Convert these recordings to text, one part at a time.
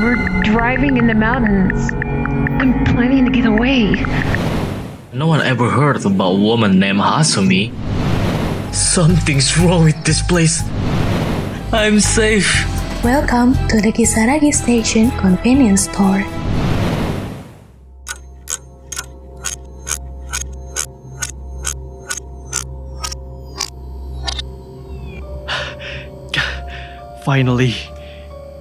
we're driving in the mountains. I'm planning to get away. No one ever heard about a woman named Hasumi. Something's wrong with this place. I'm safe. Welcome to the Kisaragi Station convenience store. Finally,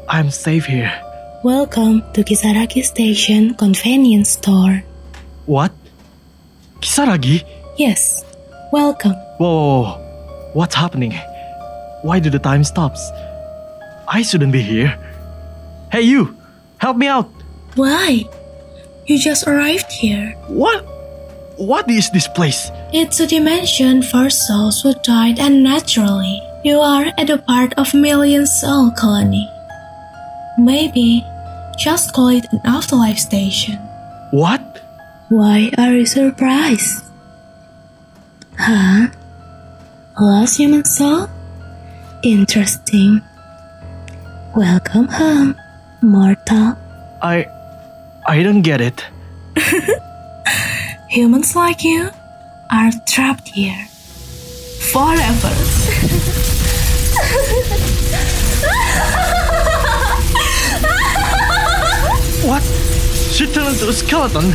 I'm safe here. Welcome to Kisaragi Station convenience store. What? Kisaragi? Yes, welcome. Whoa, whoa, whoa. What's happening? Why do the time stops? I shouldn't be here. Hey you! Help me out! Why? You just arrived here. What? What is this place? It's a dimension for souls who died unnaturally. You are at a part of Million Soul Colony. Maybe just call it an afterlife station. What? Why are you surprised? Huh? Lost human soul? Interesting. Welcome home, mortal. I. I don't get it. Humans like you are trapped here forever. What? She turned into a skeleton?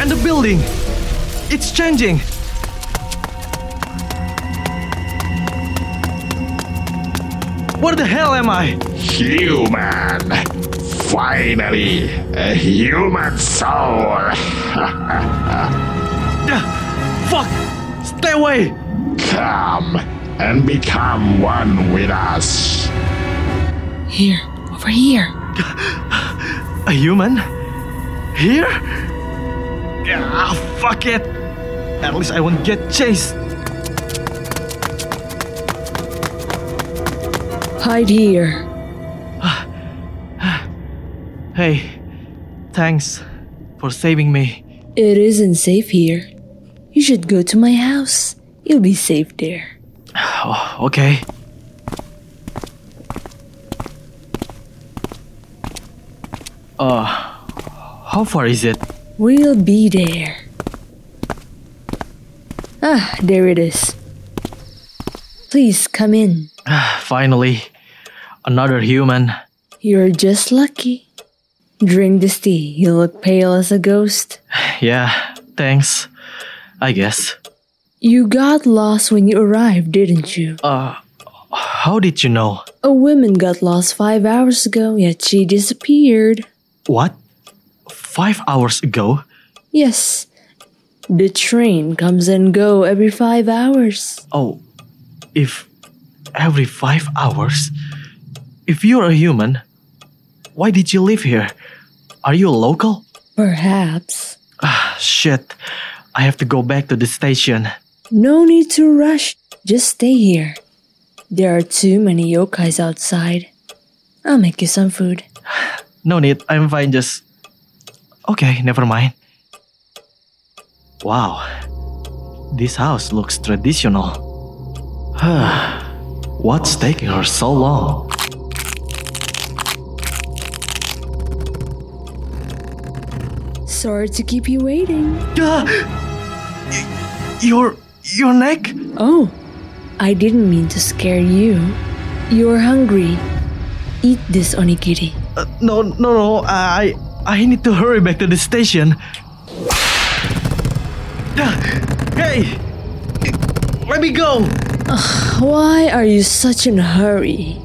And the building? It's changing! Where the hell am I? Human! Finally, a human soul! Ah, Fuck! Stay away! Come and become one with us. Here, over here. A human? Here? Ah, fuck it! At least I won't get chased. Hide here. Hey, thanks for saving me. It isn't safe here. You should go to my house. You'll be safe there. Oh, okay. Uh, how far is it? We'll be there. Ah, there it is. Please come in. Finally, another human. You're just lucky. Drink this tea. You look pale as a ghost. Yeah, thanks. I guess. You got lost when you arrived, didn't you? Uh, how did you know? A woman got lost five hours ago, yet she disappeared. What? Five hours ago? Yes. The train comes and go every five hours. Oh, if every five hours? If you're a human, why did you live here? Are you a local? Perhaps. Ah, shit. I have to go back to the station. No need to rush. Just stay here. There are too many yokais outside. I'll make you some food. No need, I'm fine, just. Okay, never mind. Wow, this house looks traditional. What's taking her so long? Sorry to keep you waiting. Ah! Your your neck? Oh, I didn't mean to scare you. You're hungry. Eat this onigiri. Uh, no, no, no. I I need to hurry back to the station. Hey, let me go. Why are you such in a hurry?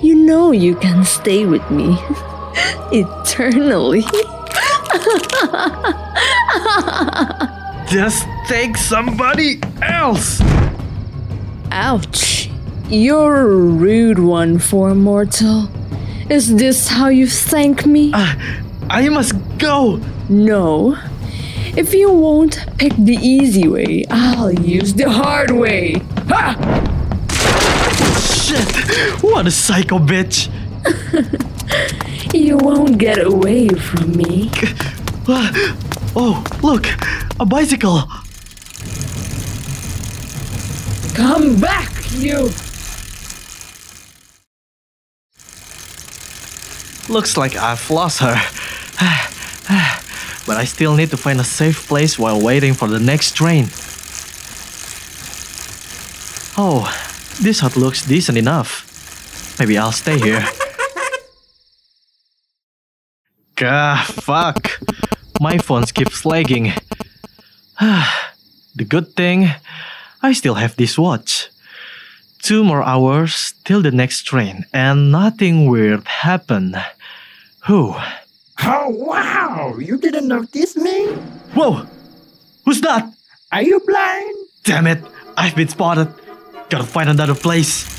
You know you can stay with me eternally. Just take somebody else. Ouch. You're a rude one for a mortal. Is this how you thank me? I must go. No. If you won't pick the easy way, I'll use the hard way. Ha! Shit! What a psycho bitch! You won't get away from me. Ah, Oh, look! A bicycle! Come back, you! Looks like I've lost her. but I still need to find a safe place while waiting for the next train. Oh, this hut looks decent enough. Maybe I'll stay here. Gah, fuck. My phone keeps lagging. the good thing, I still have this watch. Two more hours till the next train, and nothing weird happened. Whew. Oh, wow! You didn't notice me? Whoa! Who's that? Are you blind? Damn it! I've been spotted. Gotta find another place.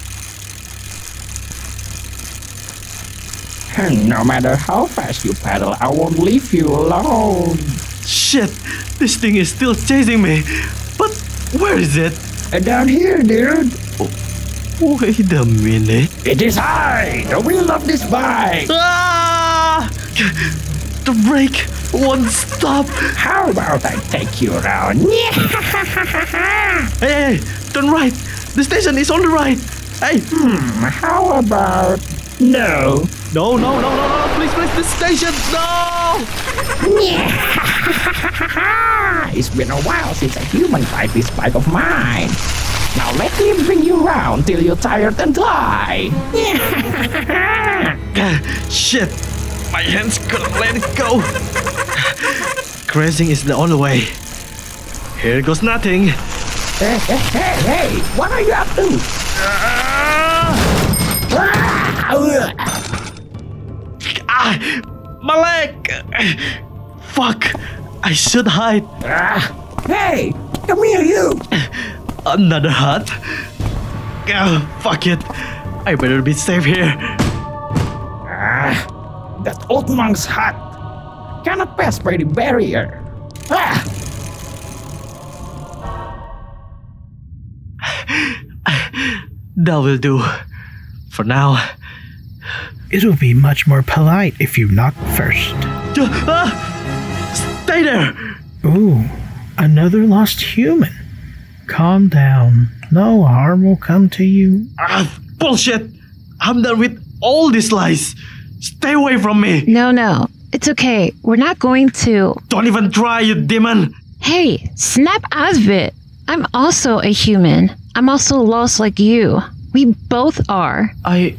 No matter how fast you paddle, I won't leave you alone. Shit! This thing is still chasing me. But where is it? Uh, Down here, dude. Wait a minute. It is I, the wheel of this bike. Ah! The brake won't stop. How about I take you around? Hey, hey, turn right. The station is on the right. Hey, Hmm, how about no? no, no, no, no, no, please, please, the station, no! It's been a while since a human ride this bike of mine. Now let me bring you around till you're tired and die. Shit, my hands couldn't let it go. Crashing is the only way. Here goes nothing. hey, hey, hey, hey, what are you up to? Ah, Ah, my leg! Fuck, I should hide. ah, hey, come here, you. Another hut? Ah, fuck it. I better be safe here. Ah, that old monk's hut. Cannot pass by the barrier. Ah, That will do. For now. It'll be much more polite if you knock first. Ah! Stay there! Ooh, another lost human. Calm down. No harm will come to you. Ah, bullshit! I'm done with all these lies. Stay away from me. No, no. It's okay. We're not going to. Don't even try, you demon. Hey, snap out of it. I'm also a human. I'm also lost like you. We both are. I.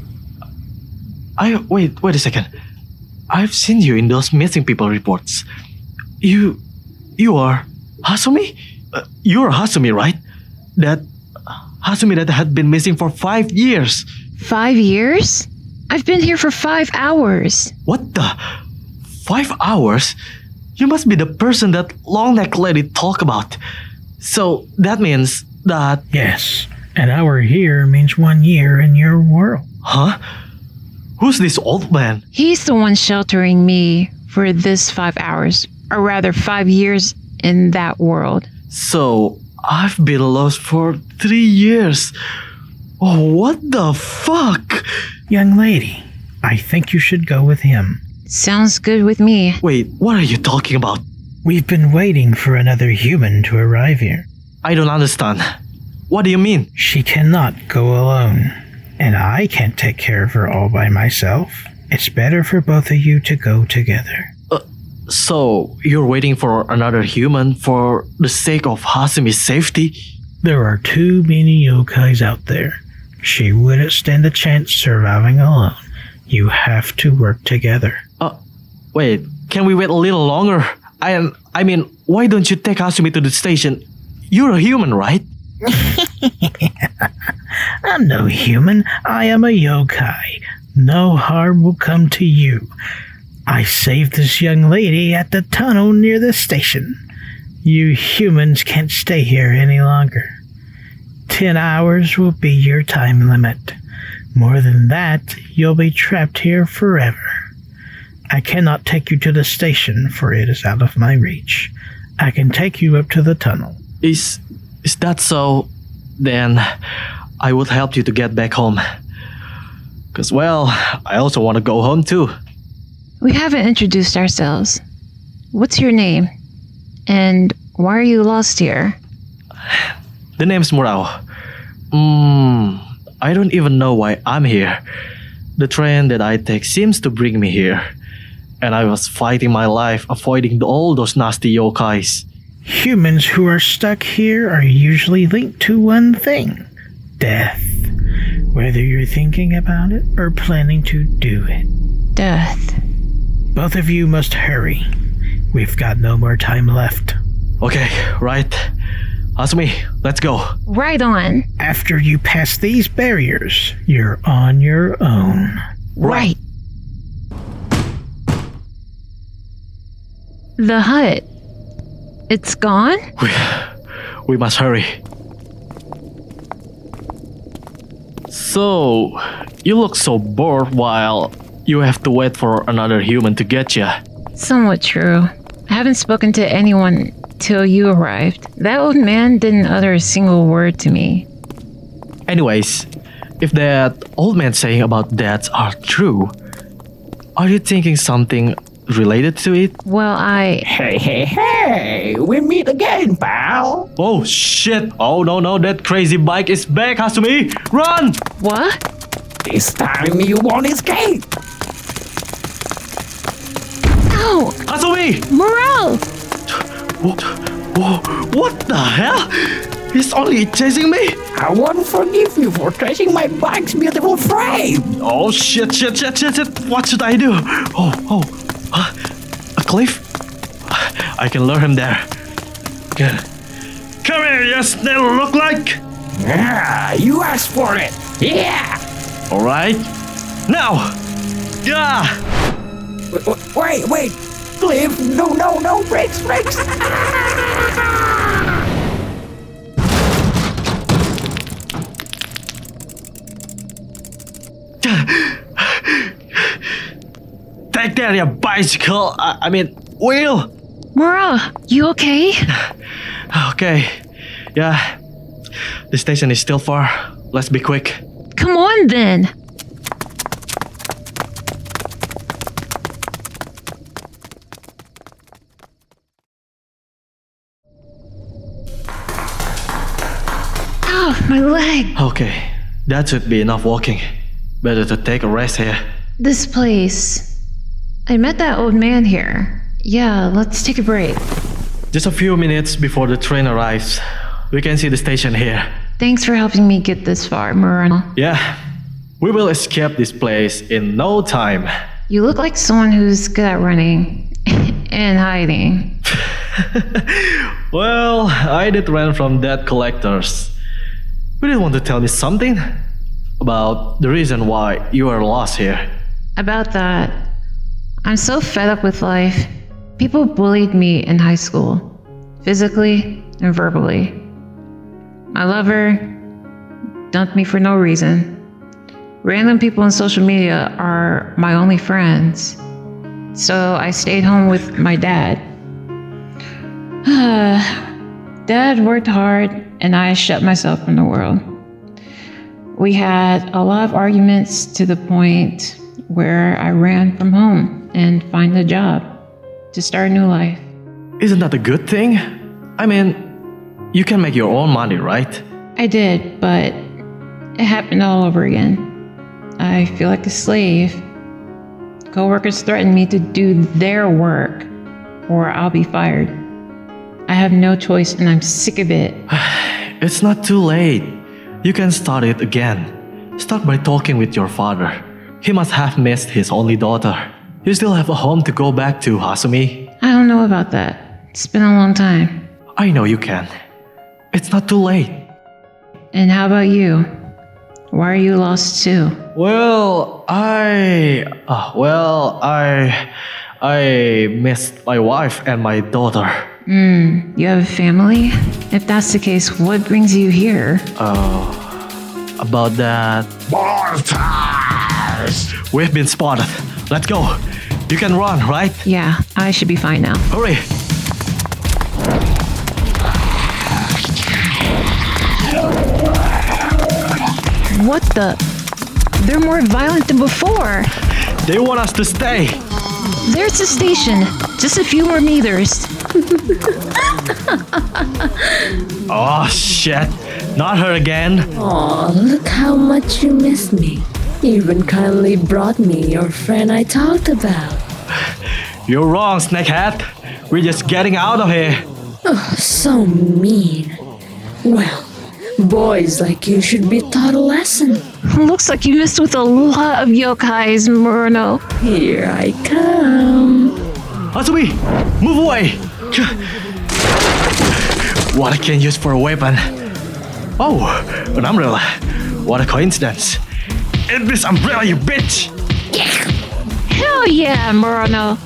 I. Wait, wait a second. I've seen you in those missing people reports. You. You are. Hasumi? Uh, you're Hasumi, right? That. Hasumi that had been missing for five years. Five years? I've been here for five hours. What the? Five hours? You must be the person that long neck lady talked about. So that means that. Yes, an hour here means one year in your world. Huh? Who's this old man? He's the one sheltering me for this five hours, or rather, five years in that world. So I've been lost for three years. Oh, what the fuck? Young lady, I think you should go with him. Sounds good with me. Wait, what are you talking about? We've been waiting for another human to arrive here. I don't understand. What do you mean? She cannot go alone, and I can't take care of her all by myself. It's better for both of you to go together. So you're waiting for another human for the sake of Hasumi's safety? There are too many yokais out there. She wouldn't stand a chance surviving alone. You have to work together. Uh, wait, can we wait a little longer? I am. I mean, why don't you take Hasumi to the station? You're a human, right? I'm no human. I am a yokai. No harm will come to you. I saved this young lady at the tunnel near the station. You humans can't stay here any longer. Ten hours will be your time limit. More than that, you'll be trapped here forever. I cannot take you to the station, for it is out of my reach. I can take you up to the tunnel. Is is that so? Then I would help you to get back home. Cause well, I also want to go home too. We haven't introduced ourselves. What's your name? And why are you lost here? The name's Murao. Hmm. I don't even know why I'm here. The train that I take seems to bring me here. And I was fighting my life avoiding all those nasty yokais. Humans who are stuck here are usually linked to one thing death. Whether you're thinking about it or planning to do it. Death. Both of you must hurry. We've got no more time left. Okay, right. Hasumi, let's go. Right on. After you pass these barriers, you're on your own. Right. The hut. It's gone? We, we must hurry. So, you look so bored while you have to wait for another human to get you. Somewhat true. I haven't spoken to anyone till you arrived. That old man didn't utter a single word to me. Anyways, if that old man saying about deaths are true, are you thinking something related to it? Well, I. Hey, hey, hey! We meet again, pal! Oh shit! Oh no no, that crazy bike is back, Hasumi! Run! What? This time you won't escape! Ow! Hasumi! Morale! What, what, what the hell? He's only chasing me? I won't forgive you for trashing my bike's beautiful frame! Oh shit, shit, shit, shit, shit. What should I do? Oh, oh, huh? a cliff? I can lure him there. Good. Come here, you snail look like. Yeah, you asked for it! Yeah! All right. Now. Yeah. W- w- Wait, wait! Cliff, no, no, no, brakes, brakes! Take there, your bicycle. I, I mean, wheel. Morale, you okay? Okay. Yeah. The station is still far. Let's be quick. Come on then. Oh, my leg. Okay. That should be enough walking. Better to take a rest here. This place. I met that old man here. Yeah, let's take a break. Just a few minutes before the train arrives. We can see the station here. Thanks for helping me get this far, Murano. Yeah. We will escape this place in no time. You look like someone who's good at running and hiding. Well, I did run from debt collectors. You didn't want to tell me something about the reason why you are lost here. About that, I'm so fed up with life. People bullied me in high school, physically and verbally. My lover dumped me for no reason. Random people on social media are my only friends. So I stayed home with my dad. dad worked hard, and I shut myself from the world. We had a lot of arguments to the point where I ran from home and find a job to start a new life. Isn't that a good thing? I mean, you can make your own money, right? I did, but it happened all over again. I feel like a slave. Coworkers threaten me to do their work or I'll be fired. I have no choice and I'm sick of it. It's not too late. You can start it again. Start by talking with your father. He must have missed his only daughter. You still have a home to go back to, Hasumi. I don't know about that. It's been a long time. I know you can. It's not too late. And how about you? Why are you lost too? Well, I. Uh, well, I. I missed my wife and my daughter. Hmm, you have a family? If that's the case, what brings you here? Oh, About that, Mortars! we've been spotted. Let's go. You can run, right? Yeah, I should be fine now. Hurry. What the? They're more violent than before. They want us to stay. There's the station. Just a few more meters. Oh shit. Not her again. Oh, look how much you miss me. Even kindly brought me your friend I talked about. You're wrong, Snakehead. We're just getting out of here. Oh, so mean. Well, boys like you should be taught a lesson. Looks like you messed with a lot of yokais, Murano. Here I come. Hasumi, move away! What I can use for a weapon. Oh, an umbrella. What a coincidence. Eat this umbrella, you bitch! Hell yeah, Murano.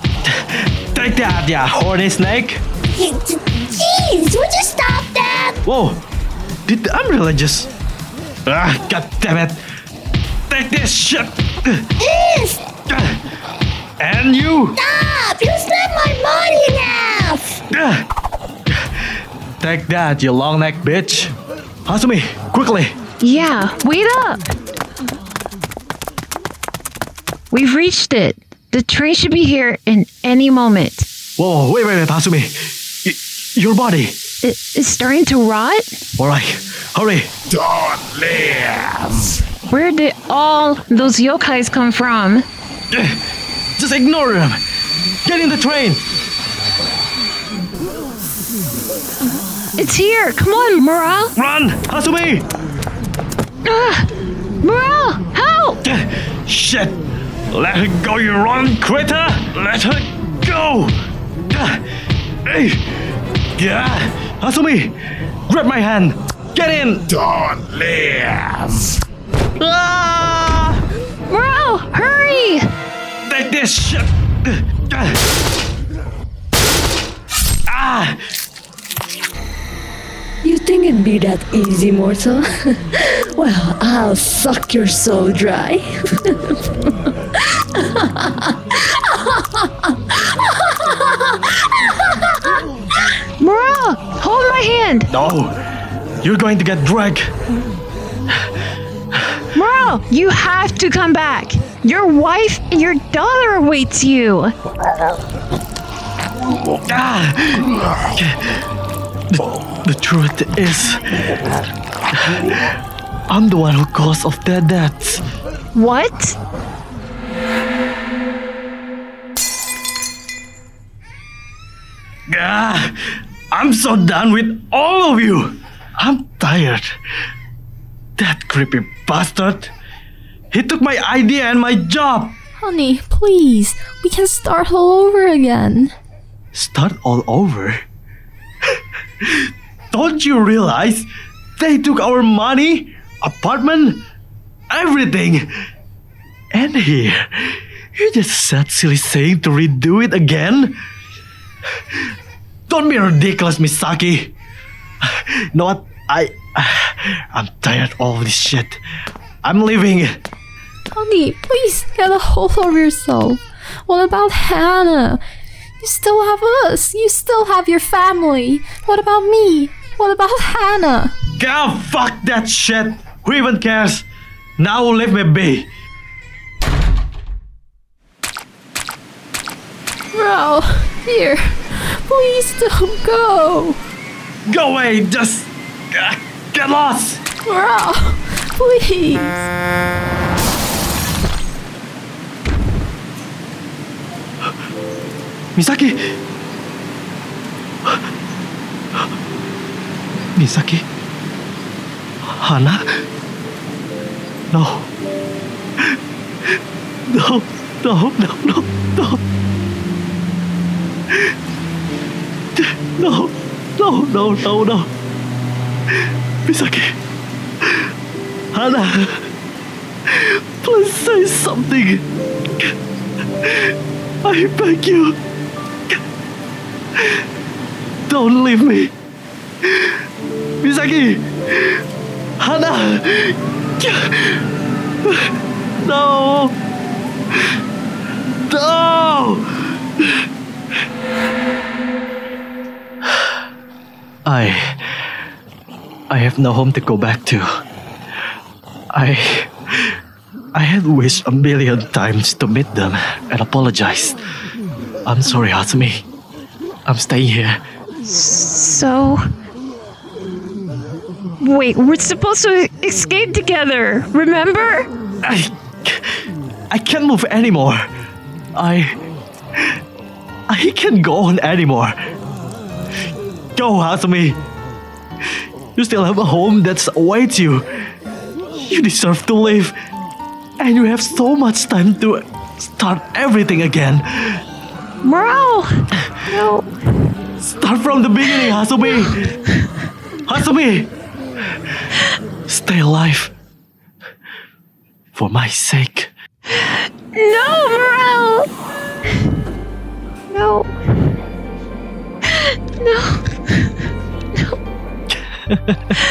Take that, ya horny snake! Jeez, would you stop that? Whoa! Did the umbrella just. Ah, god damn it! Take this shit! Please, And you! stop! You spent my money enough! Take that, you long neck bitch! Hasumi, quickly! Yeah, wait up. We've reached it. The train should be here in any moment. Whoa, wait, wait, wait, Hasumi! Y- your body! It, it's starting to rot. Alright, hurry! Don't leave. Where did all those yokais come from? Eh, just ignore them! Get in the train! It's here. Come on, Morale. Run! Hasumi! Ah! Morale, help! Shit! Let her go, you run, critter! Let her go! Hey! Yeah! Hasumi! Grab my hand! Get in! Don't leave. Ah! Morale, hurry! Take this shit! Ah! You think it'd be that easy, mortal? well, I'll suck your soul dry. Morale, hold my hand. No! You're going to get dragged! Morale, you have to come back. Your wife and your daughter awaits you. Ah! The, truth is, I'm the one who caused of their deaths. What? Ah, I'm so done with all of you. I'm tired. That creepy bastard. He took my idea and my job. Honey, please, we can start all over again. Start all over. Don't you realize they took our money, apartment, everything? And here, you just said silly saying to redo it again? Don't be ridiculous, Misaki. You know what? I, I'm tired of all this shit. I'm leaving. Honey, please get a hold of yourself. What about Hannah? You still have us. You still have your family. What about me? What about Hannah? God, fuck that shit. Who even cares? Now leave me be. Bro, here. please don't go. Go away. Just uh, get lost. Bro, please. Misaki. Misaki. Hana. No. No. No. No. No. No. No. No. No. No. No. Misaki. Hana. Please say something. I beg you. Don't leave me. Misaki! Hana! No! No! I. I have no home to go back to. I. I had wished a million times to meet them and apologize. I'm sorry, Hasumi. I'm staying here. So. Wait, we're supposed to escape together, remember? I, I can't move anymore. I. I can't go on anymore. Go, Hasumi. You still have a home that awaits you. You deserve to live. And you have so much time to start everything again. Morale! No. Start from the beginning, Hasumi. Hasumi. Stay alive. For my sake. No, Morale! No. No.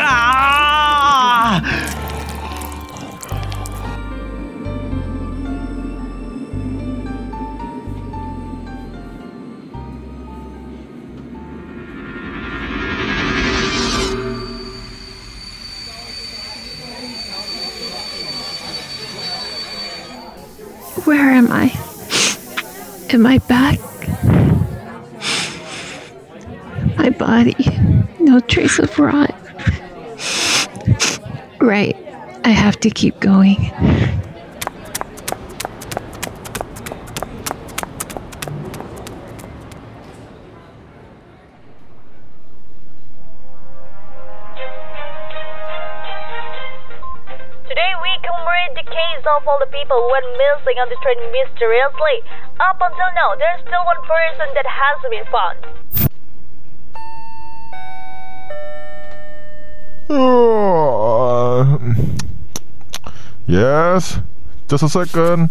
Ah! Where am I? Am I back? My body, no trace of rot. Right, I have to keep going. Of all the people who went missing on the train mysteriously. Up until now, there's still one person that hasn't been found. Oh, um, yes? Just a second.